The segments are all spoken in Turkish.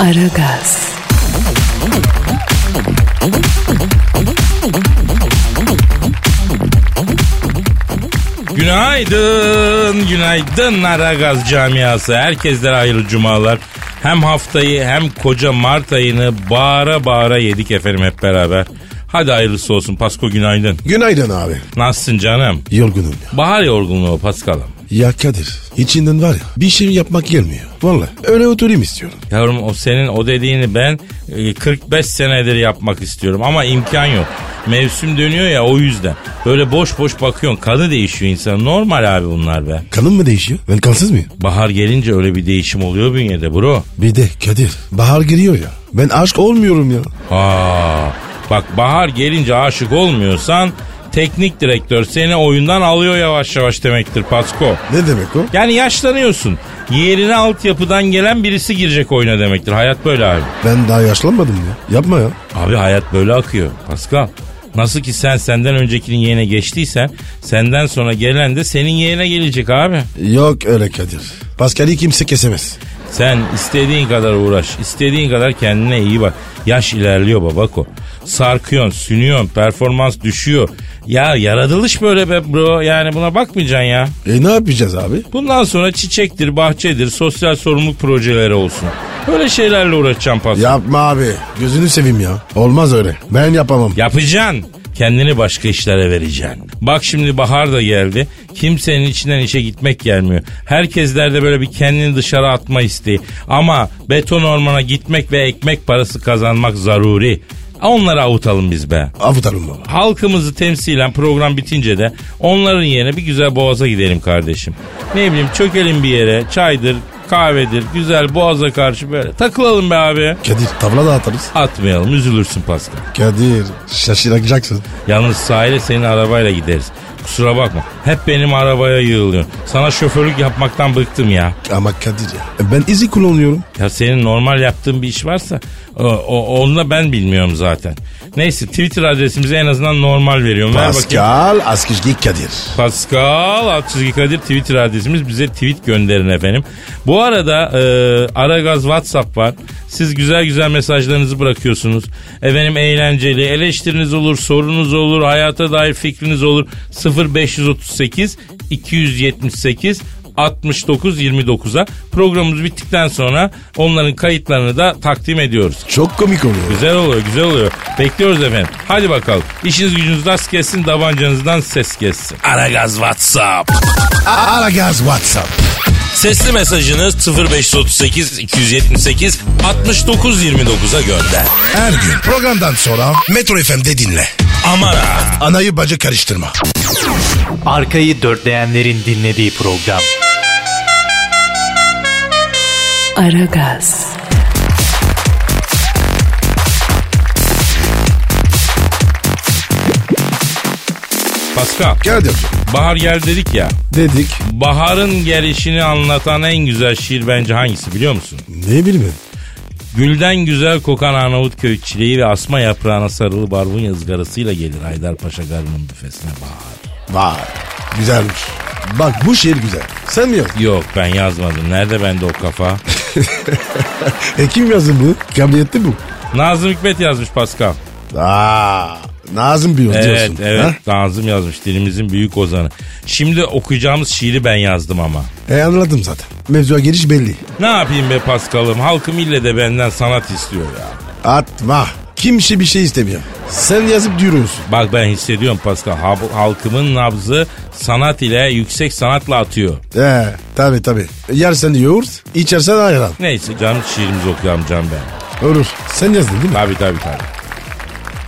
Aragaz, Günaydın, günaydın Aragaz camiası. Herkeslere hayırlı cumalar. Hem haftayı hem koca Mart ayını bağıra bağıra yedik efendim hep beraber. Hadi hayırlısı olsun Pasko günaydın. Günaydın abi. Nasılsın canım? Yorgunum ya. Bahar yorgunluğu Paskal'ım. Ya Kadir içinden var ya bir şey yapmak gelmiyor. Vallahi öyle oturayım istiyorum. Yavrum o senin o dediğini ben e, 45 senedir yapmak istiyorum ama imkan yok. Mevsim dönüyor ya o yüzden. Böyle boş boş bakıyorsun kanı değişiyor insan. Normal abi bunlar be. Kanım mı değişiyor? Ben kansız mıyım? Bahar gelince öyle bir değişim oluyor bünyede bro. Bir de Kadir bahar geliyor ya. Ben aşk olmuyorum ya. Aa, bak bahar gelince aşık olmuyorsan teknik direktör seni oyundan alıyor yavaş yavaş demektir Pasko. Ne demek o? Yani yaşlanıyorsun. Yerine altyapıdan gelen birisi girecek oyuna demektir. Hayat böyle abi. Ben daha yaşlanmadım ya. Yapma ya. Abi hayat böyle akıyor Pascal. Nasıl ki sen senden öncekinin yerine geçtiysen senden sonra gelen de senin yerine gelecek abi. Yok öyle Kadir. Pascal'i kimse kesemez. Sen istediğin kadar uğraş, istediğin kadar kendine iyi bak. Yaş ilerliyor babako. Sarkıyorsun, sünüyorsun, performans düşüyor. Ya yaratılış böyle be bro. Yani buna bakmayacaksın ya. E ne yapacağız abi? Bundan sonra çiçektir, bahçedir, sosyal sorumluluk projeleri olsun. Böyle şeylerle uğraşacağım Pascal. Yapma abi. Gözünü seveyim ya. Olmaz öyle. Ben yapamam. Yapacaksın. Kendini başka işlere vereceksin. Bak şimdi bahar da geldi. Kimsenin içinden işe gitmek gelmiyor. Herkeslerde böyle bir kendini dışarı atma isteği. Ama beton ormana gitmek ve ekmek parası kazanmak zaruri. Onları avutalım biz be. Avutalım baba. Halkımızı temsilen program bitince de onların yerine bir güzel boğaza gidelim kardeşim. Ne bileyim çökelim bir yere çaydır kahvedir güzel boğaza karşı böyle takılalım be abi. Kadir tavla da atarız. Atmayalım üzülürsün Pascal. Kadir şaşıracaksın. Yalnız sahile senin arabayla gideriz. Kusura bakma. Hep benim arabaya yığılıyor. Sana şoförlük yapmaktan bıktım ya. Ama Kadir ya ben izi kullanıyorum. Ya senin normal yaptığın bir iş varsa o, o, onu da ben bilmiyorum zaten. Neyse Twitter adresimizi en azından normal veriyorum. Ver. Pascal Askışgi Kadir. Pascal Altçizgi Kadir Twitter adresimiz. Bize tweet gönderin efendim. Bu arada e, Aragaz WhatsApp var. Siz güzel güzel mesajlarınızı bırakıyorsunuz. Efendim eğlenceli eleştiriniz olur, sorunuz olur, hayata dair fikriniz olur. 0538 278 69 29'a programımız bittikten sonra onların kayıtlarını da takdim ediyoruz. Çok komik oluyor. Güzel oluyor, güzel oluyor. Bekliyoruz efendim. Hadi bakalım. İşiniz gücünüz rast gelsin, tabancanızdan ses gelsin. Aragaz WhatsApp. Aragaz WhatsApp. Sesli mesajınız 0538 278 69 29'a gönder. Her gün programdan sonra Metro FM'de dinle. Amara. Anayı bacı karıştırma. Arkayı dörtleyenlerin dinlediği program. Aragaz, Pascal. Kadir Bahar gel dedik ya. dedik. Baharın gelişini anlatan en güzel şiir bence hangisi biliyor musun? Ne bileyim. Gülden güzel kokan Arnavutköy çileği ve asma yaprağına sarılı barbunya ızgarasıyla gelir Haydarpaşa garının büfesine bahar. Vay güzelmiş. Bak bu şiir güzel. Sen mi yazdın? Yok ben yazmadım. Nerede bende o kafa? E kim yazdı bu? Kabiliyetli bu. Nazım Hikmet yazmış Pascal. Aa, Nazım bir Evet diyorsun. evet ha? Nazım yazmış dilimizin büyük ozanı. Şimdi okuyacağımız şiiri ben yazdım ama. E anladım zaten. Mevzuya giriş belli. Ne yapayım be Paskal'ım halkım ille de benden sanat istiyor ya. Atma. Kimse bir şey istemiyor. Sen yazıp duruyorsun. Bak ben hissediyorum Pascal hal- halkımın nabzı sanat ile yüksek sanatla atıyor. He tabi tabi. Yersen yoğurt, içersen ayran. Neyse canım şiirimizi okuyalım can ben. Olur. Sen yazdın değil mi? Tabii tabii tabii.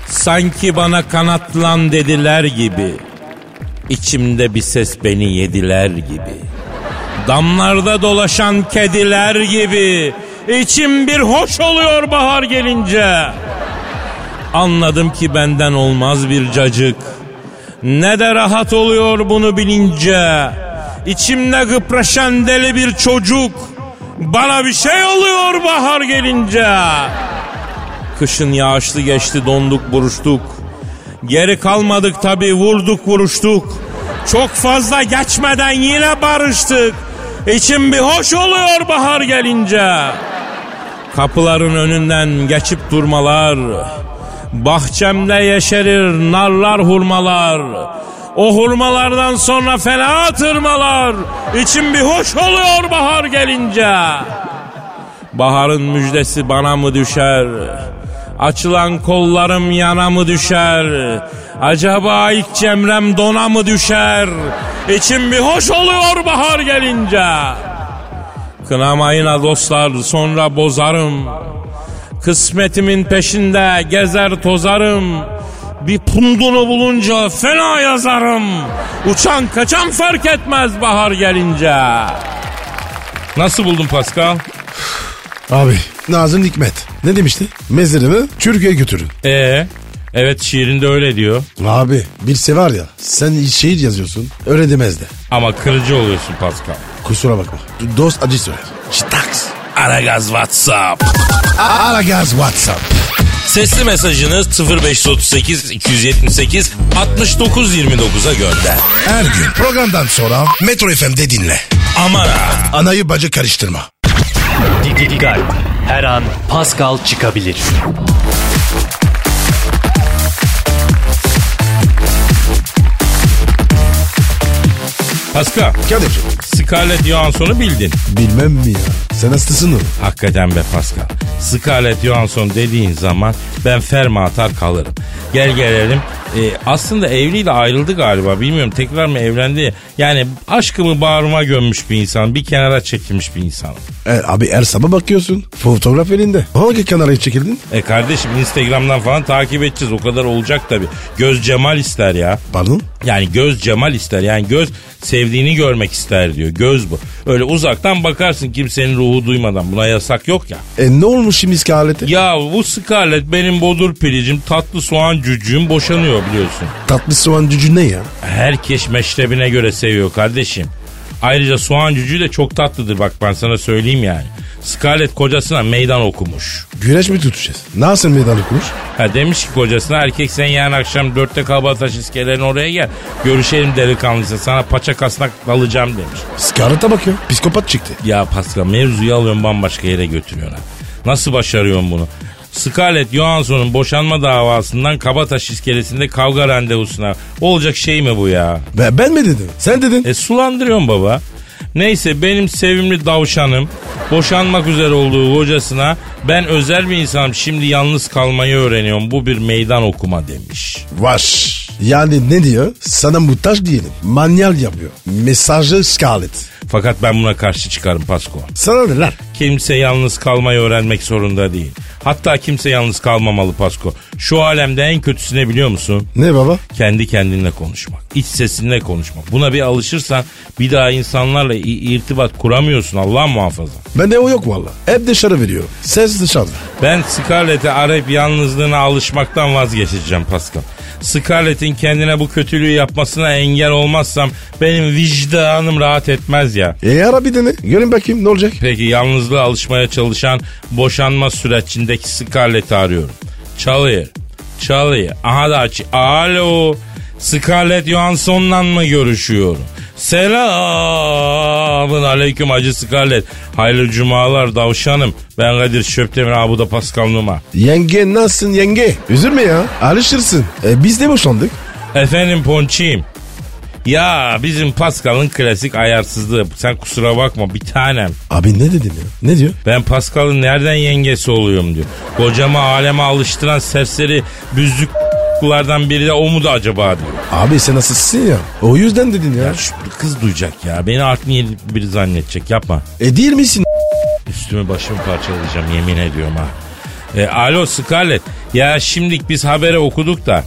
Sanki bana kanatlan dediler gibi. İçimde bir ses beni yediler gibi. Damlarda dolaşan kediler gibi içim bir hoş oluyor bahar gelince. Anladım ki benden olmaz bir cacık. Ne de rahat oluyor bunu bilince. İçimde gıpraşan deli bir çocuk. Bana bir şey oluyor bahar gelince. Kışın yağışlı geçti donduk buruştuk. Geri kalmadık tabi vurduk vuruştuk. Çok fazla geçmeden yine barıştık. İçim bir hoş oluyor bahar gelince. Kapıların önünden geçip durmalar. Bahçemde yeşerir narlar hurmalar. O hurmalardan sonra fena tırmalar. İçim bir hoş oluyor bahar gelince. Baharın müjdesi bana mı düşer? Açılan kollarım yana mı düşer? Acaba ilk cemrem dona mı düşer? İçim bir hoş oluyor bahar gelince. Kınamayına dostlar sonra bozarım. Kısmetimin peşinde gezer tozarım. Bir pundunu bulunca fena yazarım. Uçan kaçan fark etmez bahar gelince. Nasıl buldun Pascal? Abi Nazım Hikmet ne demişti? Mezarımı Türkiye'ye götürün. Ee, evet şiirinde öyle diyor. Abi bilse var ya sen şehir yazıyorsun öyle demez de. Ama kırıcı oluyorsun Pascal. Kusura bakma. Dost acı söyler. Şitaks. Aragaz WhatsApp. Ara gaz WhatsApp. Sesli mesajınız 0538 278 69 29'a gönder. Her gün programdan sonra Metro FM'de dinle. Amara. Anayı bacı karıştırma. Dikkat. Her an Pascal çıkabilir. Pascal, Kadir Scarlett Johansson'u bildin. bilmem mi ya? Sen hastasın mı? Hakikaten be Pascal. Scarlett Johansson dediğin zaman ben ferma atar kalırım. Gel gelelim. e, aslında evliyle ayrıldı galiba. Bilmiyorum tekrar mı evlendi? Yani aşkımı bağrıma gömmüş bir insan. Bir kenara çekilmiş bir insan. E, abi her sabah bakıyorsun. Fotoğraf elinde. Hangi kanala çekildin? E kardeşim Instagram'dan falan takip edeceğiz. O kadar olacak tabii. Göz cemal ister ya. Pardon? Yani göz cemal ister. Yani göz sevdiğini görmek ister diyor. Göz bu. Öyle uzaktan bakarsın kimsenin ruhu duymadan. Buna yasak yok ya. E ne olmuş şimdi iskalete? Ya bu Scarlett benim bodur pilicim, tatlı soğan cücüğüm boşanıyor biliyorsun. Tatlı soğan cücü ne ya? Herkes meşrebine göre seviyor kardeşim. Ayrıca soğan cücüğü de çok tatlıdır bak ben sana söyleyeyim yani. Scarlett kocasına meydan okumuş. Güreş mi tutacağız? Nasıl meydan okumuş? Ha demiş ki kocasına erkek sen yarın akşam dörtte Kabataş iskelerin oraya gel. Görüşelim delikanlıysa sana paça kasnak alacağım demiş. Scarlett'a bak ya. Psikopat çıktı. Ya Pascal mevzuyu alıyorsun bambaşka yere götürüyorsun ha. Nasıl başarıyorsun bunu? Scarlett Johansson'un boşanma davasından Kabataş iskelesinde kavga randevusuna. Olacak şey mi bu ya? Ben, ben mi dedim? Sen dedin. E sulandırıyorsun baba. Neyse benim sevimli davşanım boşanmak üzere olduğu kocasına ben özel bir insanım şimdi yalnız kalmayı öğreniyorum. Bu bir meydan okuma demiş. Vaş. Yani ne diyor? Sana muhtaç diyelim. Manyal yapıyor. Mesajı Scarlett. Fakat ben buna karşı çıkarım Pasko. Sana ne lan? Kimse yalnız kalmayı öğrenmek zorunda değil. Hatta kimse yalnız kalmamalı Pasko. Şu alemde en kötüsü ne biliyor musun? Ne baba? Kendi kendinle konuşmak. iç sesinle konuşmak. Buna bir alışırsan bir daha insanlarla irtibat kuramıyorsun Allah muhafaza. Bende o yok valla. Hep dışarı veriyor. Ses dışarıda. Ben Scarlett'e arayıp yalnızlığına alışmaktan vazgeçeceğim Pascal. Scarlett'in kendine bu kötülüğü yapmasına engel olmazsam benim vicdanım rahat etmez ya. E ara bir dene. Görün bakayım ne olacak? Peki yalnızlığa alışmaya çalışan boşanma sürecindeki Scarlett'i arıyorum. Çalıyor. Çalıyor. Aha da aç. Alo. Scarlett Johansson'la mı görüşüyorum? Selamun aleyküm Hacı Scarlett. Hayırlı cumalar davşanım. Ben Kadir Şöptemir abi da Pascal Numa. Yenge nasılsın yenge? Üzülme ya. Alışırsın. E, biz de boşandık. Efendim Ponçiyim. Ya bizim Pascal'ın klasik ayarsızlığı. Sen kusura bakma bir tanem. Abi ne dedin ya? Ne diyor? Ben Pascal'ın nereden yengesi oluyorum diyor. Kocama aleme alıştıran serseri büzlüklardan biri de o mu da acaba diyor. Abi sen nasılsın ya? O yüzden dedin ya. Ya şu kız duyacak ya. Beni art niyetli biri zannedecek. Yapma. E değil misin? Üstümü başımı parçalayacağım yemin ediyorum ha. E, alo Scarlett. Ya şimdilik biz habere okuduk da.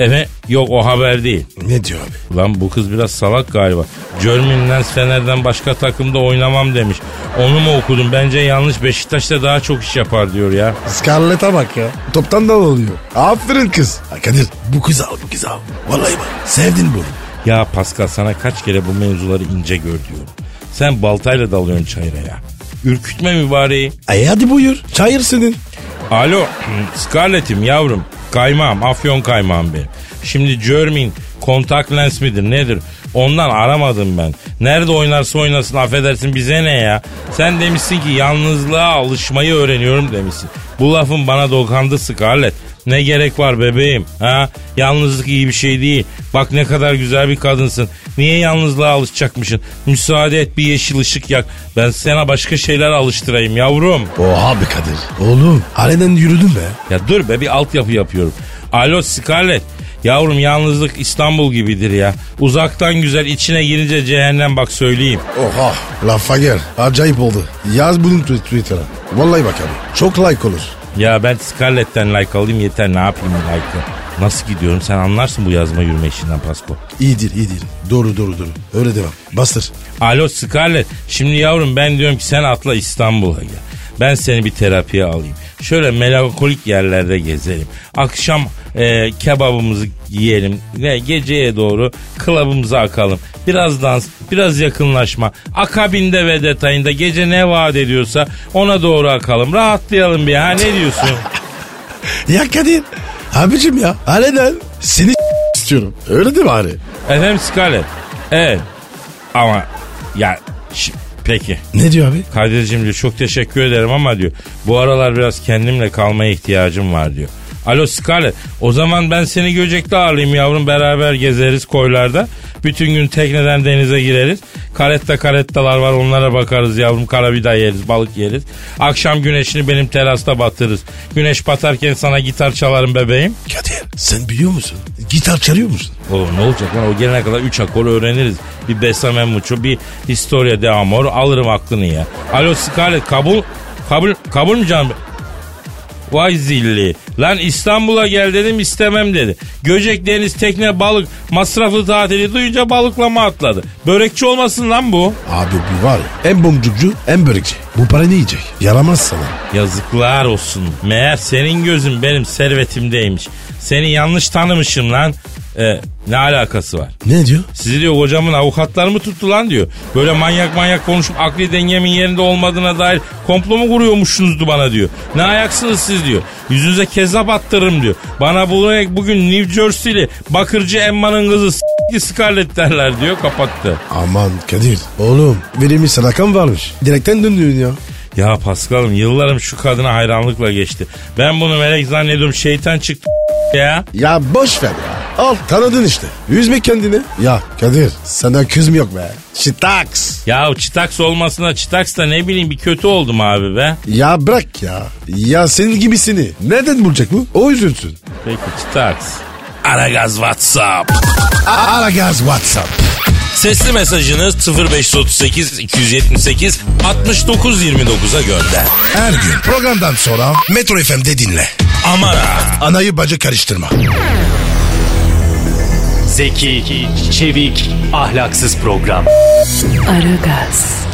Evet yok o haber değil. Ne diyor abi? Lan bu kız biraz salak galiba. German Fener'den başka takımda oynamam demiş. Onu mu okudum? Bence yanlış. Beşiktaş'ta daha çok iş yapar diyor ya. Scarlett'a bak ya. Toptan da oluyor. Aferin kız. Ha, Kadir bu kız al bu kız al. Vallahi bak sevdin bunu. Ya Pascal sana kaç kere bu mevzuları ince gör diyorum. Sen baltayla dalıyorsun çayıra ya. Ürkütme mübareği. Ay hadi buyur. Çayır senin. Alo Scarlett'im yavrum. Kaymağım afyon kaymağım benim. Şimdi Germin kontak lens midir nedir? Ondan aramadım ben. Nerede oynarsa oynasın affedersin bize ne ya? Sen demişsin ki yalnızlığa alışmayı öğreniyorum demişsin. Bu lafın bana dokandı Scarlett. Ne gerek var bebeğim? Ha? Yalnızlık iyi bir şey değil. Bak ne kadar güzel bir kadınsın. Niye yalnızlığa alışacakmışsın? Müsaade et bir yeşil ışık yak. Ben sana başka şeyler alıştırayım yavrum. Oha be Kadir. Oğlum alenen yürüdün be. Ya dur be bir altyapı yapıyorum. Alo Scarlett. Yavrum yalnızlık İstanbul gibidir ya. Uzaktan güzel içine girince cehennem bak söyleyeyim. Oha lafa gel. Acayip oldu. Yaz bunu tw- Twitter'a. Vallahi bak abi. Çok like olur. Ya ben Scarlett'ten like alayım yeter ne yapayım like'ı. Nasıl gidiyorum sen anlarsın bu yazma yürüme işinden Pasko. İyidir iyidir. Doğru doğru doğru. Öyle devam. Bastır. Alo Scarlett. Şimdi yavrum ben diyorum ki sen atla İstanbul'a gel. Ben seni bir terapiye alayım. Şöyle melankolik yerlerde gezelim. Akşam e, kebabımızı yiyelim ve geceye doğru klabımıza akalım. Biraz dans, biraz yakınlaşma. Akabinde ve detayında gece ne vaat ediyorsa ona doğru akalım. Rahatlayalım bir ha ne diyorsun? Ya Kadir. Abicim ya. Alenen. Seni istiyorum. Öyle değil mi hani? Efendim Scarlett. Evet. Ama ya şi- peki. Ne diyor abi? Kadir'cim diyor çok teşekkür ederim ama diyor bu aralar biraz kendimle kalmaya ihtiyacım var diyor. Alo Scarlett o zaman ben seni Göcek'te ağırlayayım yavrum beraber gezeriz koylarda. Bütün gün tekneden denize gireriz. Karetta karettalar var onlara bakarız yavrum karabida yeriz balık yeriz. Akşam güneşini benim terasta batırırız. Güneş batarken sana gitar çalarım bebeğim. Kadir sen biliyor musun? Gitar çalıyor musun? Oğlum ne olacak lan o gelene kadar 3 akor öğreniriz. Bir Besame Mucho bir Historia de Amor alırım aklını ya. Alo Scarlett kabul kabul kabul mü canım? Vay zilli. Lan İstanbul'a gel dedim istemem dedi. Göcek deniz tekne balık masraflı tatili duyunca balıklama atladı. Börekçi olmasın lan bu. Abi bu var ya hem boncukcu hem börekçi. Bu para ne yiyecek? Yaramaz sana. Yazıklar olsun. Meğer senin gözün benim servetimdeymiş. Seni yanlış tanımışım lan. Ee, ne alakası var? Ne diyor? Sizi diyor kocamın avukatları mı tuttu lan diyor. Böyle manyak manyak konuşup akli dengemin yerinde olmadığına dair komplo mu kuruyormuşsunuzdu bana diyor. Ne ayaksınız siz diyor. Yüzünüze kezzap attırırım diyor. Bana bugün, bugün New Jersey'li bakırcı Emma'nın kızı s**ki Scarlett derler diyor kapattı. Aman Kadir. Oğlum verilmiş sadakan varmış. Direkten döndün ya. Ya Paskal'ım yıllarım şu kadına hayranlıkla geçti. Ben bunu melek zannediyorum şeytan çıktı ya. Ya boş ver ya. Al tanıdın işte. Üzme kendini. Ya Kadir senden kız mı yok be? Şitaks. Ya çıtaks olmasına çıtaks da ne bileyim bir kötü oldum abi be. Ya bırak ya. Ya senin gibisini. Neden bulacak bu? O üzülsün. Peki çıtaks. Aragaz WhatsApp. Aragaz WhatsApp. Sesli mesajınız 0538 278 69 29'a gönder. Her gün programdan sonra Metro FM'de dinle. Amara. Anayı bacı karıştırma. Zeki, çevik, ahlaksız program. Aragaz,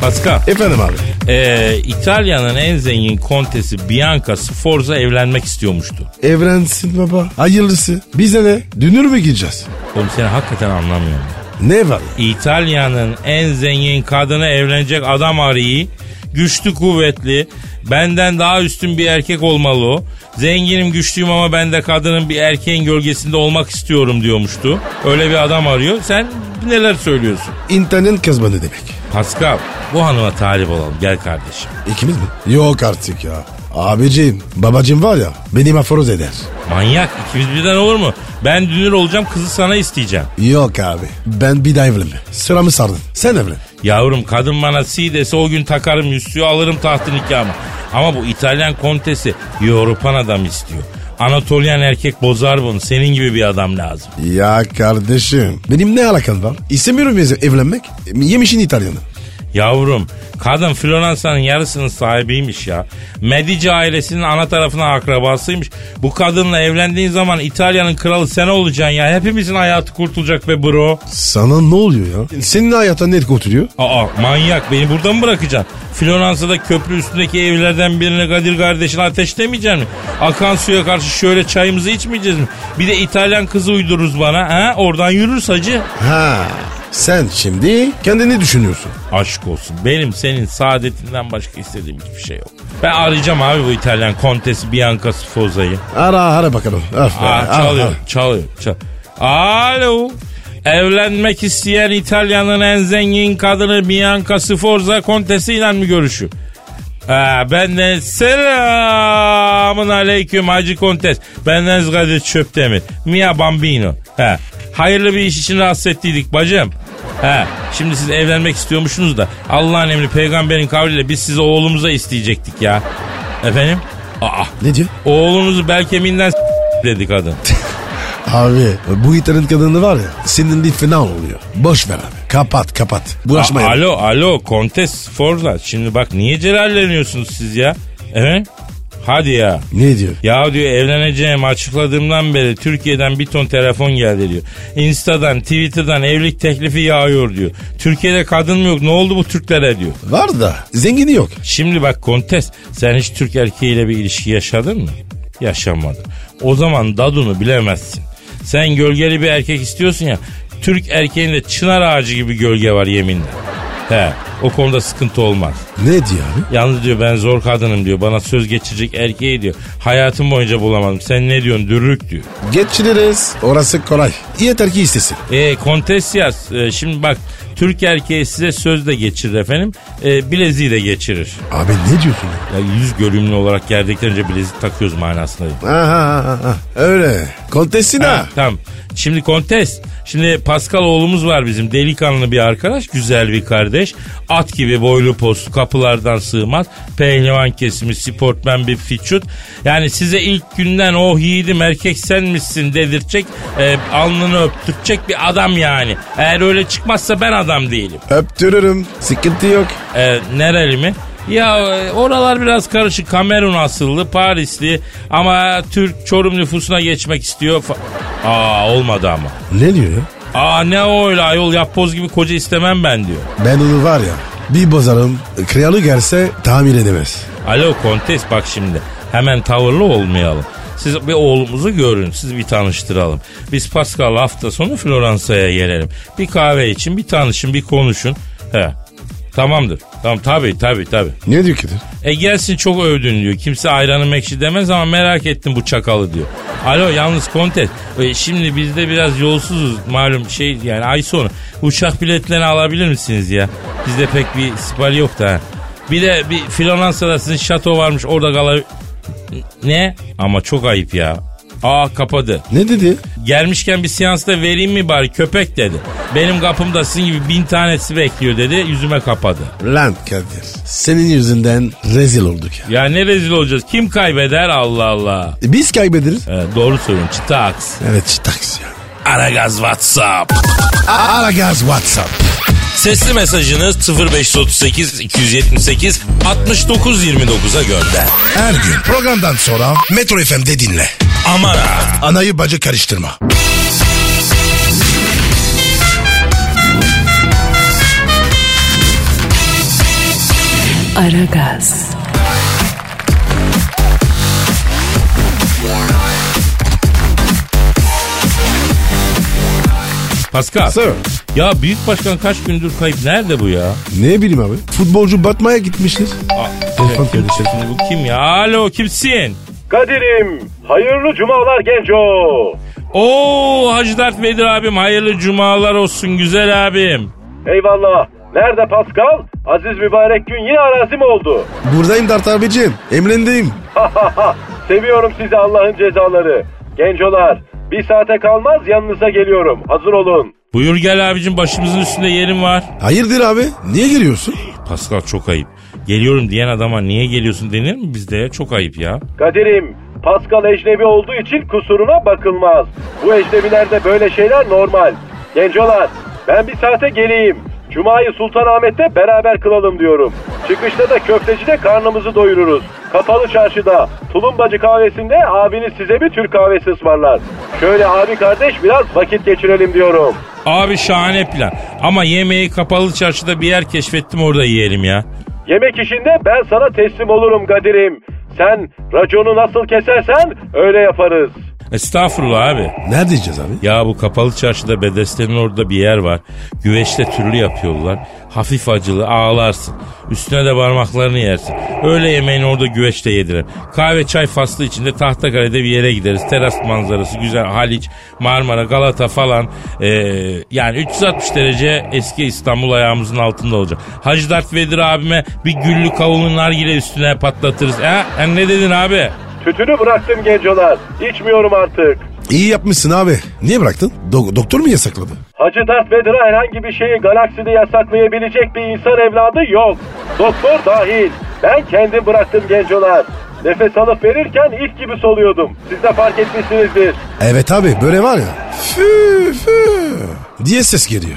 Pascal. Efendim abi. Ee, İtalya'nın en zengin kontesi Bianca Sforza evlenmek istiyormuştu. Evrensin baba. Hayırlısı. Bize ne? Dünür mü gideceğiz? Oğlum seni hakikaten anlamıyorum. Ne var? İtalya'nın en zengin kadını evlenecek adam arayı. Güçlü kuvvetli. Benden daha üstün bir erkek olmalı o. Zenginim güçlüyüm ama ben de kadının bir erkeğin gölgesinde olmak istiyorum diyormuştu. Öyle bir adam arıyor. Sen neler söylüyorsun? İnternet kazmanı demek. Pascal bu hanıma talip olalım gel kardeşim. İkimiz mi? Yok artık ya. Abicim, babacım var ya beni aforoz eder. Manyak ikimiz birden olur mu? Ben dünür olacağım kızı sana isteyeceğim. Yok abi. Ben bir daha evlenme. Sıramı sardın. Sen evlen. Yavrum kadın bana si dese o gün takarım yüzüğü alırım tahtı nikahımı. Ama bu İtalyan kontesi Avrupan adam istiyor. Anatolyan erkek bozar bunu. Senin gibi bir adam lazım. Ya kardeşim. Benim ne alakam var? İstemiyorum evlenmek. Yemişin İtalyanı. Yavrum kadın Floransa'nın yarısının sahibiymiş ya. Medici ailesinin ana tarafına akrabasıymış. Bu kadınla evlendiğin zaman İtalya'nın kralı sen olacaksın ya. Hepimizin hayatı kurtulacak be bro. Sana ne oluyor ya? Senin hayata ne kurtuluyor? Aa manyak beni burada mı bırakacaksın? Floransa'da köprü üstündeki evlerden birine Kadir kardeşini ateşlemeyecek mi? Akan suya karşı şöyle çayımızı içmeyeceğiz mi? Bir de İtalyan kızı uydururuz bana. Ha? Oradan yürürüz hacı. Ha. Sen şimdi kendini düşünüyorsun. Aşk olsun. Benim senin saadetinden başka istediğim hiçbir şey yok. Ben arayacağım abi bu İtalyan Kontesi Bianca Sfoza'yı. Ara ara bakalım. Öf Aa, ara, çalıyor, ara. çalıyor, çalıyor. Alo. Evlenmek isteyen İtalya'nın en zengin kadını Bianca Sforza Kontesi ile mi görüşüyor? Ha, ben de selamın aleyküm Hacı Kontes. Benden Kadir Çöptemir. Mia Bambino. Ha, hayırlı bir iş için rahatsız ettiydik bacım. Ha, şimdi siz evlenmek istiyormuşsunuz da Allah'ın emri peygamberin kavliyle biz sizi oğlumuza isteyecektik ya. Efendim? Aa, Ne diyor? oğlunuzu Belkeminden dedi kadın. Abi bu İtalyan kadını var ya senin fena oluyor. Boş ver abi. Kapat kapat. Bulaşma A- ya. alo alo Kontes Forza. Şimdi bak niye celalleniyorsunuz siz ya? Evet. Hadi ya. Ne diyor? Ya diyor evleneceğim açıkladığımdan beri Türkiye'den bir ton telefon geldi diyor. Insta'dan Twitter'dan evlilik teklifi yağıyor diyor. Türkiye'de kadın mı yok ne oldu bu Türklere diyor. Var da zengini yok. Şimdi bak Kontes sen hiç Türk erkeğiyle bir ilişki yaşadın mı? Yaşamadın. O zaman dadunu bilemezsin. Sen gölgeli bir erkek istiyorsun ya. Türk erkeğinde çınar ağacı gibi gölge var yeminle. He o konuda sıkıntı olmaz. Ne diyor abi? Yalnız diyor ben zor kadınım diyor. Bana söz geçirecek erkeği diyor. Hayatım boyunca bulamadım. Sen ne diyorsun dürrük diyor. Geçiririz. Orası kolay. Yeter ki istesin. E Kontesias e, şimdi bak Türk erkeği size söz de geçirir efendim. E, bileziği de geçirir. Abi ne diyorsun? ya? Ya yüz görümlü olarak geldikten önce bilezik takıyoruz manasında. Aha, aha, aha. Öyle. Kontesina. Ha, tamam. Şimdi kontes. Şimdi Pascal oğlumuz var bizim delikanlı bir arkadaş. Güzel bir kardeş. At gibi boylu postu kapılardan sığmaz. Pehlivan kesimi sportmen bir fiçut. Yani size ilk günden oh yiğidim erkek sen misin dedirtecek. E, alnını öptürecek bir adam yani. Eğer öyle çıkmazsa ben adam değilim. Öptürürüm. Sıkıntı yok. E, nereli mi? Ya e, oralar biraz karışık. Kamerun asıllı, Parisli ama Türk Çorum nüfusuna geçmek istiyor. Fa- Aa olmadı ama. Ne diyor ya? Aa ne o öyle ayol yapboz gibi koca istemem ben diyor. Ben onu var ya bir bozarım. Kralı gelse tamir edemez. Alo kontes bak şimdi hemen tavırlı olmayalım. Siz bir oğlumuzu görün, siz bir tanıştıralım. Biz Pascal hafta sonu Floransa'ya gelelim. Bir kahve için bir tanışın, bir konuşun. He. Tamamdır. Tamam tabii tabii tabii. Ne diyor ki? E gelsin çok övdün diyor. Kimse ayranı mekşi demez ama merak ettim bu çakalı diyor. Alo yalnız kontes. E, şimdi biz de biraz yolsuzuz malum şey yani ay sonu. Uçak biletlerini alabilir misiniz ya? Bizde pek bir sipal yok da. Bir de bir Floransa'da sizin şato varmış orada kala... Ne? Ama çok ayıp ya. Aa kapadı. Ne dedi? Gelmişken bir seansta vereyim mi bari köpek dedi. Benim kapımda sizin gibi bin tanesi bekliyor dedi yüzüme kapadı. Lan Kadir. Senin yüzünden rezil olduk ya. Ya ne rezil olacağız kim kaybeder Allah Allah. E, biz kaybederiz. Evet, doğru söylüyorsun çıtaks. Evet çıtaks ya. Aragaz WhatsApp. Ara gaz WhatsApp. Sesli mesajınız 0538 278 69 29'a gönder. Her gün programdan sonra Metro FM'de dinle. Aman ha. Anayı bacı karıştırma. Aragaz, Pascal. Sir. Ya büyük başkan kaç gündür kayıp nerede bu ya? Ne bileyim abi. Futbolcu batmaya gitmiştir. Aa, Telefon evet, şimdi bu kim ya? Alo kimsin? Kadir'im, hayırlı cumalar genco. Oo Hacı Dert Vedir abim hayırlı cumalar olsun güzel abim. Eyvallah. Nerede Pascal? Aziz mübarek gün yine arazi mi oldu? Buradayım Dart abicim. Emrindeyim. Seviyorum sizi Allah'ın cezaları. Gencolar, bir saate kalmaz yanınıza geliyorum. Hazır olun. Buyur gel abicim başımızın üstünde yerim var. Hayırdır abi? Niye geliyorsun? Pascal çok ayıp. Geliyorum diyen adama niye geliyorsun denir mi bizde ya? Çok ayıp ya. Kadir'im, Pascal ecnebi olduğu için kusuruna bakılmaz. Bu ecnebilerde böyle şeyler normal. Gencolar, ben bir saate geleyim. Cuma'yı Sultanahmet'te beraber kılalım diyorum. Çıkışta da köftecide karnımızı doyururuz. Kapalı çarşıda, Tulumbacı kahvesinde abiniz size bir Türk kahvesi ısmarlar. Şöyle abi kardeş biraz vakit geçirelim diyorum. Abi şahane plan. Ama yemeği kapalı çarşıda bir yer keşfettim orada yiyelim ya. Yemek işinde ben sana teslim olurum Kadir'im. Sen raconu nasıl kesersen öyle yaparız. Estağfurullah abi. Ne diyeceğiz abi? Ya bu kapalı çarşıda Bedesten'in orada bir yer var. Güveçte türlü yapıyorlar. Hafif acılı ağlarsın. Üstüne de parmaklarını yersin. Öğle yemeğini orada güveçte yedirir. Kahve çay faslı içinde Tahtakale'de bir yere gideriz. Teras manzarası güzel. Haliç, Marmara, Galata falan. Ee, yani 360 derece eski İstanbul ayağımızın altında olacak. Hacı Dert Vedir abime bir güllü kavunlu nargile üstüne patlatırız. Ha? Ha, ne dedin abi? Tütünü bıraktım gencolar. İçmiyorum artık. İyi yapmışsın abi. Niye bıraktın? Do- doktor mu yasakladı? Hacı Darth Vader'a herhangi bir şeyi galakside yasaklayabilecek bir insan evladı yok. Doktor dahil. Ben kendim bıraktım gencolar. Nefes alıp verirken ilk gibi soluyordum. Siz de fark etmişsinizdir. Evet abi böyle var ya. Fü fü diye ses geliyor.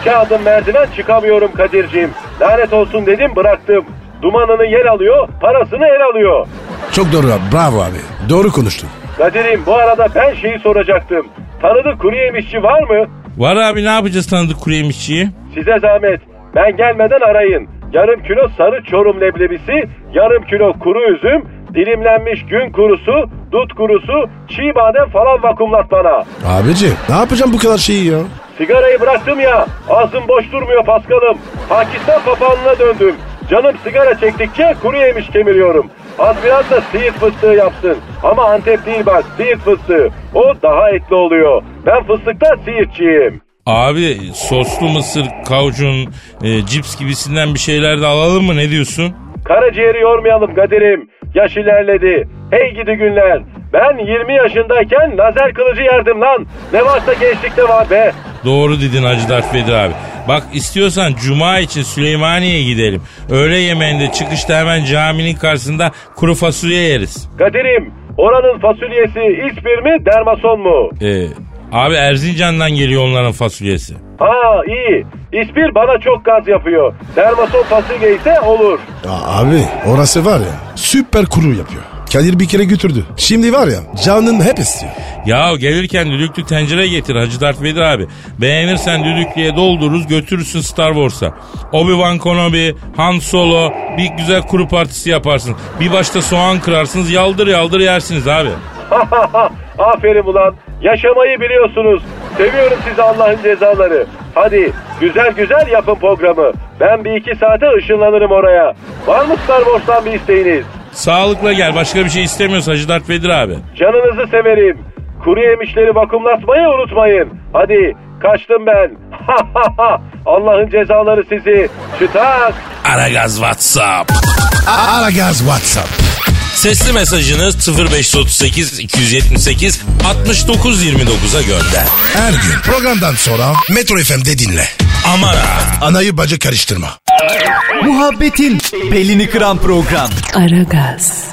İki adım merdiven çıkamıyorum Kadir'ciğim. Lanet olsun dedim bıraktım. Dumanını yer alıyor, parasını el alıyor. Çok doğru abi. Bravo abi. Doğru konuştun. Kadir'im bu arada ben şeyi soracaktım. Tanıdık kuru yemişçi var mı? Var abi ne yapacağız tanıdık kuru yemişçiyi? Size zahmet. Ben gelmeden arayın. Yarım kilo sarı çorum leblebisi, yarım kilo kuru üzüm, dilimlenmiş gün kurusu, dut kurusu, çiğ badem falan vakumlat bana. Abici ne yapacağım bu kadar şeyi ya? Sigarayı bıraktım ya. Ağzım boş durmuyor Paskal'ım. Pakistan papağanına döndüm. Canım sigara çektikçe kuru yemiş kemiriyorum. Az biraz da siirt fıstığı yapsın. Ama Antep değil bak siirt fıstığı. O daha etli oluyor. Ben fıstıkta siirtçiyim. Abi soslu mısır, kaucun, e, cips gibisinden bir şeyler de alalım mı ne diyorsun? Karaciğeri yormayalım Kadir'im. Yaş ilerledi. Hey gidi günler. Ben 20 yaşındayken lazer kılıcı yerdim lan. Ne varsa gençlikte var be. Doğru dedin Hacı Dert Vedir abi. Bak istiyorsan Cuma için Süleymaniye'ye gidelim. Öğle yemeğinde çıkışta hemen caminin karşısında kuru fasulye yeriz. Kadir'im oranın fasulyesi İspir mi dermason mu? Ee, abi Erzincan'dan geliyor onların fasulyesi. Aa iyi. İspir bana çok gaz yapıyor. Dermason fasulye ise olur. Ya abi orası var ya süper kuru yapıyor. Kadir bir kere götürdü. Şimdi var ya canın hep istiyor. Ya gelirken düdüklü tencere getir Hacı Dert Vedir abi. Beğenirsen düdüklüye doldururuz götürürsün Star Wars'a. Obi-Wan Kenobi, Han Solo bir güzel kuru partisi yaparsın. Bir başta soğan kırarsınız yaldır yaldır yersiniz abi. Aferin ulan. Yaşamayı biliyorsunuz. Seviyorum sizi Allah'ın cezaları. Hadi güzel güzel yapın programı. Ben bir iki saate ışınlanırım oraya. Var mı Star Wars'tan bir isteğiniz? Sağlıkla gel başka bir şey istemiyoruz Hacı Dert Vedir abi. Canınızı severim. Kuru yemişleri vakumlatmayı unutmayın. Hadi kaçtım ben. Allah'ın cezaları sizi. Çıtak. Aragaz WhatsApp. Aragaz WhatsApp. Sesli mesajınız 0538 278 69 29'a gönder. Her gün programdan sonra Metro FM'de dinle. Aman ha. Anayı bacı karıştırma. Muhabbetin belini kıran program. Aragaz,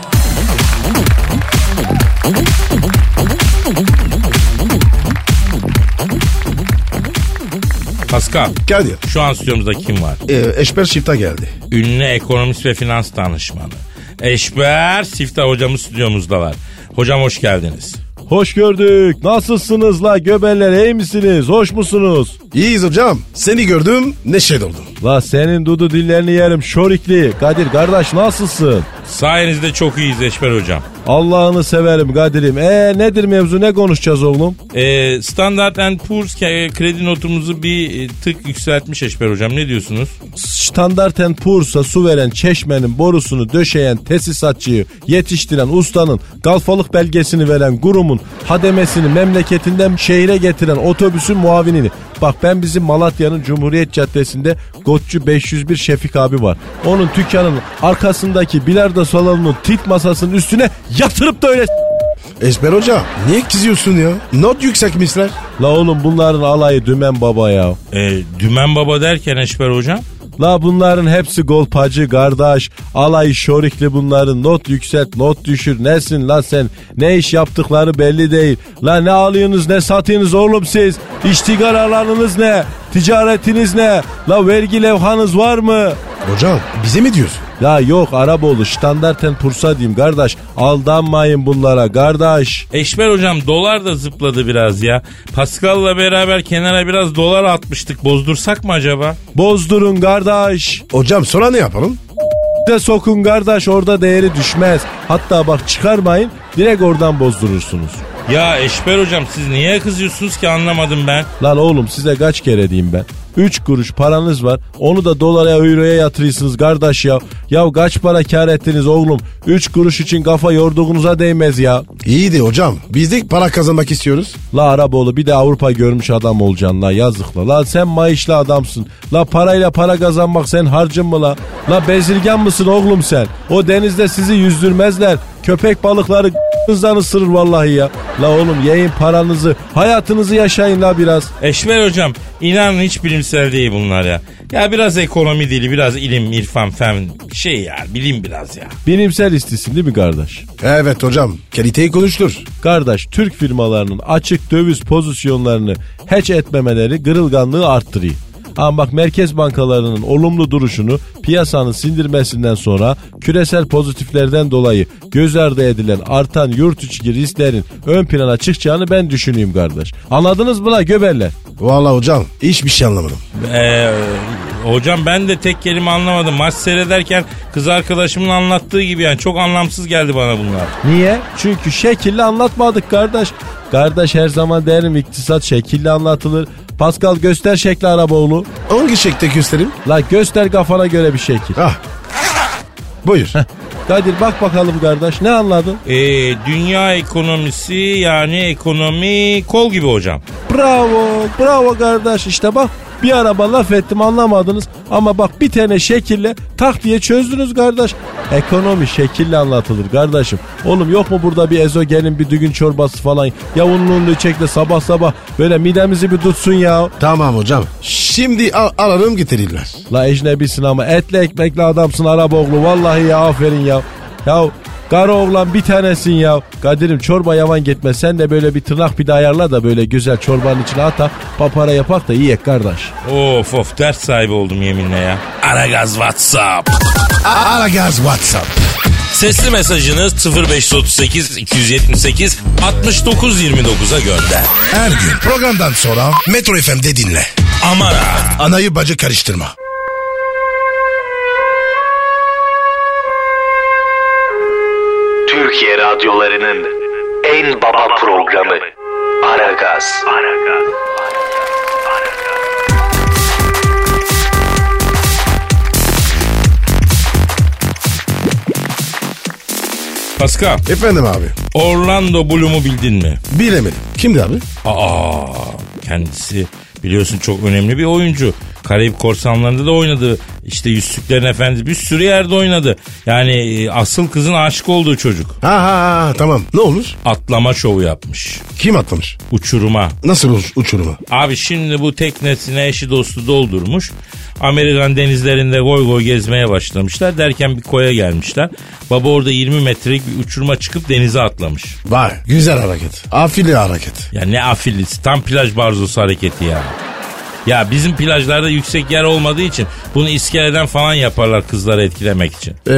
Pascal Kadir. şu an stüdyomuzda kim var? E, Eşber Şifta geldi. Ünlü ekonomist ve finans danışmanı. Eşber Sifta hocamız stüdyomuzdalar. Hocam hoş geldiniz. Hoş gördük. Nasılsınız la göbeller iyi misiniz? Hoş musunuz? İyiyiz hocam. Seni gördüm neşe doldum. La senin dudu dillerini yerim şorikli. Kadir kardeş nasılsın? Sayenizde çok iyiyiz Eşber hocam. Allah'ını severim Kadir'im. E nedir mevzu ne konuşacağız oğlum? Ee, Standard Poor's ke- kredi notumuzu bir e, tık yükseltmiş Eşber hocam ne diyorsunuz? Standart Poor's'a su veren çeşmenin borusunu döşeyen tesisatçıyı yetiştiren ustanın galfalık belgesini veren kurumun hademesini memleketinden şehire getiren otobüsün muavinini. Bak ben bizim Malatya'nın Cumhuriyet Caddesi'nde Gotçu 501 Şefik abi var. Onun dükkanının arkasındaki bilardo salonunun tit masasının üstüne yatırıp da öyle Eşber hoca niye kızıyorsun ya? Not yüksekmişler. La oğlum bunların alayı dümen baba ya. Ee, dümen baba derken Eşber hocam? La bunların hepsi golpacı kardeş. Alay şorikli bunların not yükselt not düşür. Nesin la sen? Ne iş yaptıkları belli değil. La ne alıyorsunuz ne satıyorsunuz oğlum siz? İştigal alanınız ne? Ticaretiniz ne? La vergi levhanız var mı? Hocam bize mi diyorsun? Ya yok Araboğlu standarten pursa diyeyim kardeş. Aldanmayın bunlara kardeş. Eşber hocam dolar da zıpladı biraz ya. Pascal'la beraber kenara biraz dolar atmıştık. Bozdursak mı acaba? Bozdurun kardeş. Hocam sonra ne yapalım? De sokun kardeş orada değeri düşmez. Hatta bak çıkarmayın direkt oradan bozdurursunuz. Ya Eşber hocam siz niye kızıyorsunuz ki anlamadım ben. Lan oğlum size kaç kere diyeyim ben. 3 kuruş paranız var. Onu da dolara euroya yatırıyorsunuz kardeş ya. Ya kaç para kar ettiniz oğlum? 3 kuruş için kafa yorduğunuza değmez ya. İyiydi hocam. Biz de para kazanmak istiyoruz. La Araboğlu bir de Avrupa görmüş adam olacaksın la yazıkla. La sen maaşlı adamsın. La parayla para kazanmak sen harcın mı la? La bezirgen mısın oğlum sen? O denizde sizi yüzdürmezler. Köpek balıkları hızdan ısırır vallahi ya. La oğlum yiyin paranızı. Hayatınızı yaşayın la biraz. Eşber hocam inanın hiç bilimsel değil bunlar ya. Ya biraz ekonomi dili biraz ilim irfan fen şey ya bilim biraz ya. Bilimsel istisin değil mi kardeş? Evet hocam. Kaliteyi konuştur. Kardeş Türk firmalarının açık döviz pozisyonlarını hatch etmemeleri kırılganlığı arttırıyor. Ama bak merkez bankalarının olumlu duruşunu piyasanın sindirmesinden sonra küresel pozitiflerden dolayı göz ardı edilen artan yurt içi risklerin ön plana çıkacağını ben düşünüyorum kardeş. Anladınız mı la göberler? Vallahi hocam hiçbir şey anlamadım. Ee, hocam ben de tek kelime anlamadım. Maç seyrederken kız arkadaşımın anlattığı gibi yani çok anlamsız geldi bana bunlar. Niye? Çünkü şekilli anlatmadık kardeş. Kardeş her zaman derim iktisat şekilli anlatılır. Pascal göster şekli Araboğlu. Hangi şekilde göstereyim? La göster kafana göre bir şekil. Ah. Buyur. Kadir bak bakalım kardeş ne anladın? Ee, dünya ekonomisi yani ekonomi kol gibi hocam. Bravo bravo kardeş işte bak bir araba laf ettim anlamadınız ama bak bir tane şekille tak diye çözdünüz kardeş. Ekonomi şekille anlatılır kardeşim. Oğlum yok mu burada bir ezogelin bir düğün çorbası falan ya unlu içek de sabah sabah böyle midemizi bir tutsun ya. Tamam hocam. Şimdi al, alalım getirirler. La ecnebisin ama etli ekmekli adamsın Araboğlu vallahi ya aferin ya. Ya Kara oğlan bir tanesin ya. Kadir'im çorba yavan gitme. Sen de böyle bir tırnak pide ayarla da böyle güzel çorbanın içine ata. Papara yapak da yiyek kardeş. Of of dert sahibi oldum yeminle ya. Aragaz WhatsApp. Aragaz WhatsApp. Sesli mesajınız 0538 278 69 29'a gönder. Her gün programdan sonra Metro FM'de dinle. Amara. Anayı bacı karıştırma. Türkiye radyolarının en baba programı Aragaz. Pascal, Efendim abi. Orlando Bloom'u bildin mi? Bilemedim. Kimdi abi? Aa, kendisi biliyorsun çok önemli bir oyuncu. Karayip Korsanları'nda da oynadı. İşte Yüzsüklerin Efendisi bir sürü yerde oynadı. Yani e, asıl kızın aşık olduğu çocuk. Ha ha ha tamam. Ne olmuş? Atlama şovu yapmış. Kim atlamış? Uçuruma. Nasıl uç- uçuruma? Abi şimdi bu teknesine eşi dostu doldurmuş. Amerikan denizlerinde goy goy gezmeye başlamışlar. Derken bir koya gelmişler. Baba orada 20 metrelik bir uçuruma çıkıp denize atlamış. Vay güzel hareket. Afili hareket. Ya ne afilisi tam plaj barzosu hareketi ya. Ya bizim plajlarda yüksek yer olmadığı için bunu iskeleden falan yaparlar kızları etkilemek için. Ee,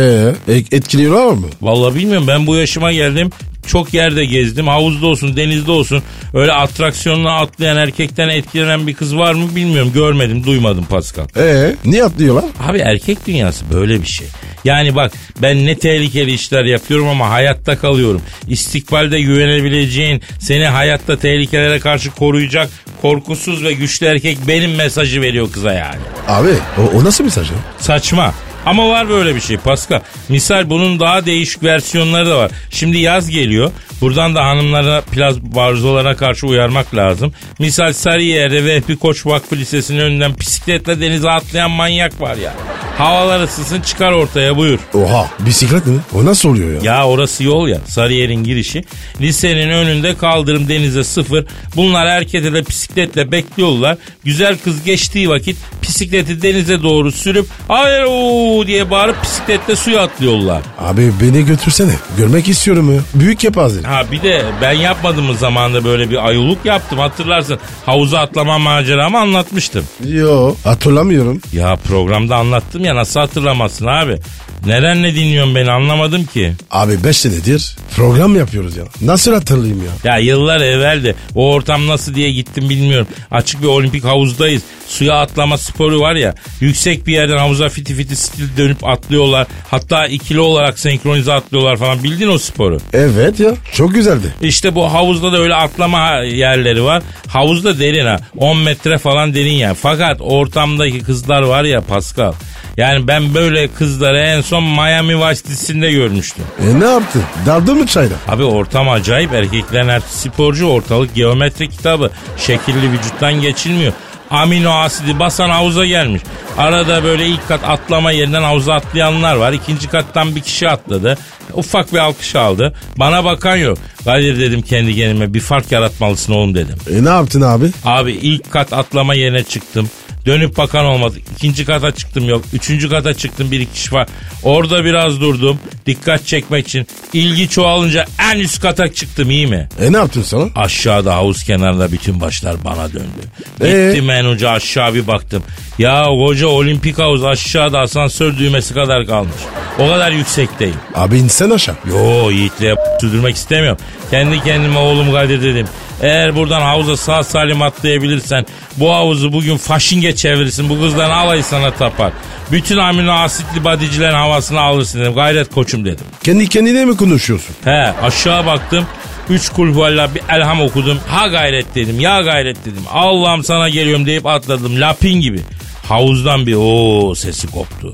e- etkiliyorlar mı? Vallahi bilmiyorum ben bu yaşıma geldim. Çok yerde gezdim. Havuzda olsun, denizde olsun. Öyle atraksiyonla atlayan erkekten etkilenen bir kız var mı bilmiyorum. Görmedim, duymadım Pascal. Ee, niye atlıyorlar? Abi erkek dünyası böyle bir şey. Yani bak ben ne tehlikeli işler yapıyorum ama hayatta kalıyorum. İstikbalde güvenebileceğin, seni hayatta tehlikelere karşı koruyacak korkusuz ve güçlü erkek benim mesajı veriyor kıza yani. Abi o, o nasıl mesaj ya? Saçma. Ama var böyle bir şey Pascal. Misal bunun daha değişik versiyonları da var. Şimdi yaz geliyor. Buradan da hanımlara plaz barzolara karşı uyarmak lazım. Misal Sarıyer'de Vehbi Koç Vakfı Lisesi'nin önünden bisikletle denize atlayan manyak var ya. Havalar ısısın çıkar ortaya buyur. Oha bisiklet mi? O nasıl oluyor ya? Ya orası yol ya. Sarıyer'in girişi. Lisenin önünde kaldırım denize sıfır. Bunlar erkete de bisikletle bekliyorlar. Güzel kız geçtiği vakit bisikleti denize doğru sürüp hayır o diye bağırıp bisikletle suya atlıyorlar. Abi beni götürsene. Görmek istiyorum ya. Büyük kepaze. Ha bir de ben yapmadığım zamanda böyle bir ayoluk yaptım hatırlarsın. Havuza atlama maceramı anlatmıştım. Yo hatırlamıyorum. Ya programda anlattım ya nasıl hatırlamazsın abi? Neren ne dinliyorsun beni anlamadım ki. Abi 5 senedir program yapıyoruz ya. Nasıl hatırlayayım ya? Ya yıllar evvel de o ortam nasıl diye gittim bilmiyorum. Açık bir olimpik havuzdayız. Suya atlama sporu var ya. Yüksek bir yerden havuza fiti fiti stil dönüp atlıyorlar. Hatta ikili olarak senkronize atlıyorlar falan. Bildin o sporu. Evet ya çok güzeldi. İşte bu havuzda da öyle atlama yerleri var. Havuzda derin ha. 10 metre falan derin yani. Fakat ortamdaki kızlar var ya Pascal. Yani ben böyle kızları en son Miami Vice dizisinde görmüştüm. E ne yaptın? Daldın mı çayda? Abi ortam acayip. Erkeklerin hepsi sporcu. Ortalık geometri kitabı. Şekilli vücuttan geçilmiyor. Amino asidi basan havuza gelmiş. Arada böyle ilk kat atlama yerinden havuza atlayanlar var. İkinci kattan bir kişi atladı. Ufak bir alkış aldı. Bana bakan yok. Kadir dedim kendi kendime bir fark yaratmalısın oğlum dedim. E ne yaptın abi? Abi ilk kat atlama yerine çıktım. Dönüp bakan olmadı. İkinci kata çıktım yok. Üçüncü kata çıktım bir iki kişi var. Orada biraz durdum. Dikkat çekmek için. İlgi çoğalınca en üst kata çıktım iyi mi? E ne yaptın sonra? Aşağıda havuz kenarında bütün başlar bana döndü. Ee? Gittim en uca aşağı bir baktım. Ya koca olimpik havuz aşağıda asansör düğmesi kadar kalmış. O kadar yüksekteyim. Abi insen aşağı. Yo yiğitliğe sürdürmek istemiyorum. Kendi kendime oğlum Kadir dedim. Eğer buradan havuza sağ salim atlayabilirsen bu havuzu bugün faşinge çevirirsin. Bu kızların alayı sana tapar. Bütün amino asitli badicilerin havasını alırsın dedim. Gayret koçum dedim. Kendi kendine mi konuşuyorsun? He aşağı baktım. Üç kul huvallah bir elham okudum. Ha gayret dedim ya gayret dedim. Allah'ım sana geliyorum deyip atladım lapin gibi. Havuzdan bir o sesi koptu.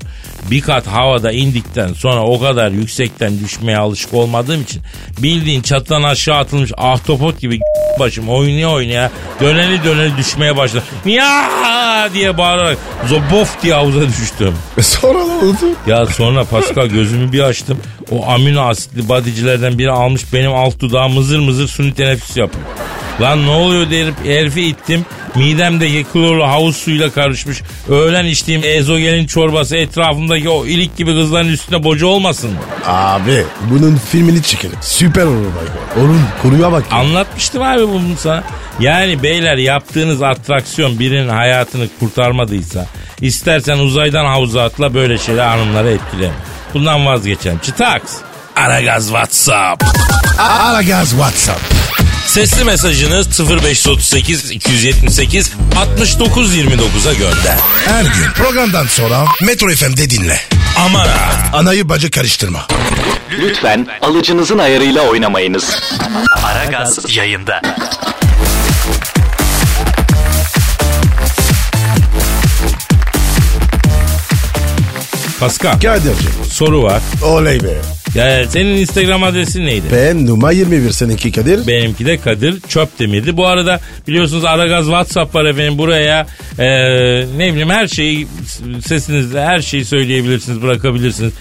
Bir kat havada indikten sonra o kadar yüksekten düşmeye alışık olmadığım için bildiğin çatıdan aşağı atılmış ahtapot gibi başım oynaya oynaya döneli döneli düşmeye başladı. Ya diye bağırarak zobof diye havuza düştüm. E sonra ne oldu? Ya sonra Pascal gözümü bir açtım. O amino asitli badicilerden biri almış benim alt dudağım mızır mızır suni teneffüs yapıyor. Lan ne oluyor derip herifi ittim. Midemdeki klorlu havuz suyuyla karışmış. Öğlen içtiğim ezogelin çorbası etrafımdaki o ilik gibi kızların üstüne boca olmasın mı? Abi bunun filmini çekelim. Süper olur bak. Oğlum konuya bak. ya. Anlatmıştım abi bunu sana. Yani beyler yaptığınız atraksiyon birinin hayatını kurtarmadıysa istersen uzaydan havuza atla böyle şeyler hanımları etkileme. Bundan vazgeçelim. Çıtaks. Aragaz WhatsApp. Ara gaz WhatsApp. Sesli mesajınız 0538 278 69 29'a gönder. Her gün programdan sonra Metro FM'de dinle. Amara. Anayı bacı karıştırma. Lütfen alıcınızın ayarıyla oynamayınız. Aragaz yayında. Pascal Kadir'cim. soru var. Oley be. Ya senin Instagram adresin neydi? Ben numara 21 seninki Kadir. Benimki de Kadir Çöpdemir'di. Bu arada biliyorsunuz Aragaz WhatsApp var efendim. Buraya e, ne bileyim her şeyi sesinizle her şeyi söyleyebilirsiniz, bırakabilirsiniz.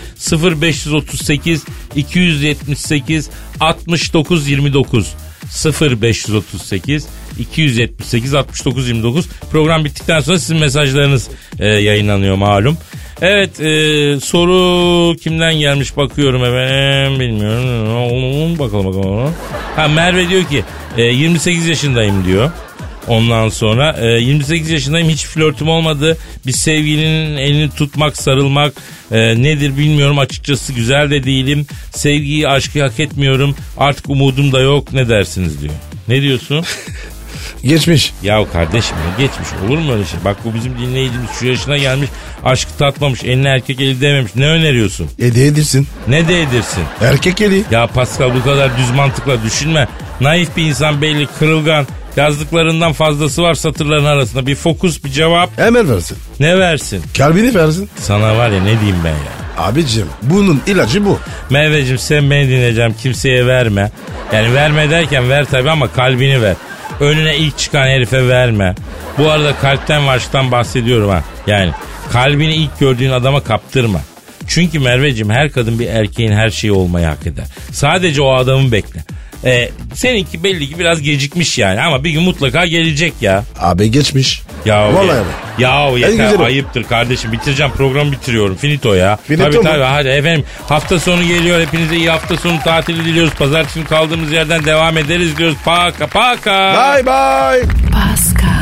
0538 278 69 29 0538 278 69 29 program bittikten sonra sizin mesajlarınız e, yayınlanıyor malum. Evet e, soru kimden gelmiş bakıyorum efendim bilmiyorum bakalım bakalım. Ha Merve diyor ki e, 28 yaşındayım diyor. Ondan sonra e, 28 yaşındayım hiç flörtüm olmadı. Bir sevgilinin elini tutmak, sarılmak e, nedir bilmiyorum açıkçası güzel de değilim. Sevgiyi, aşkı hak etmiyorum. Artık umudum da yok ne dersiniz diyor. Ne diyorsun? Geçmiş. Ya kardeşim ya geçmiş olur mu öyle şey? Bak bu bizim dinleyicimiz şu yaşına gelmiş aşkı tatmamış eline erkek eli dememiş. Ne öneriyorsun? Hediye edirsin. Ne de edirsin? Erkek eli. Ya Pascal bu kadar düz mantıkla düşünme. Naif bir insan belli kırılgan. Yazdıklarından fazlası var satırların arasında. Bir fokus bir cevap Hemen versin. ne versin? Kalbini versin. Sana var ya ne diyeyim ben ya. Abicim bunun ilacı bu. Merveciğim sen beni dinleyeceğim kimseye verme. Yani verme derken ver tabi ama kalbini ver. Önüne ilk çıkan herife verme. Bu arada kalpten ve bahsediyorum ha. Yani kalbini ilk gördüğün adama kaptırma. Çünkü Merveciğim her kadın bir erkeğin her şeyi olmayı hak eder. Sadece o adamı bekle. E, seninki belli ki biraz gecikmiş yani ama bir gün mutlaka gelecek ya. Abi geçmiş. Ya Vallahi ya, ya yeter güzelim. ayıptır kardeşim bitireceğim programı bitiriyorum finito ya. Finito tabii mu? tabii hadi efendim hafta sonu geliyor hepinize iyi hafta sonu tatili diliyoruz. Pazartesi günü kaldığımız yerden devam ederiz diyoruz. Paka paka. Bye bye. Pascal,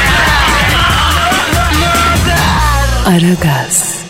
Aragaz.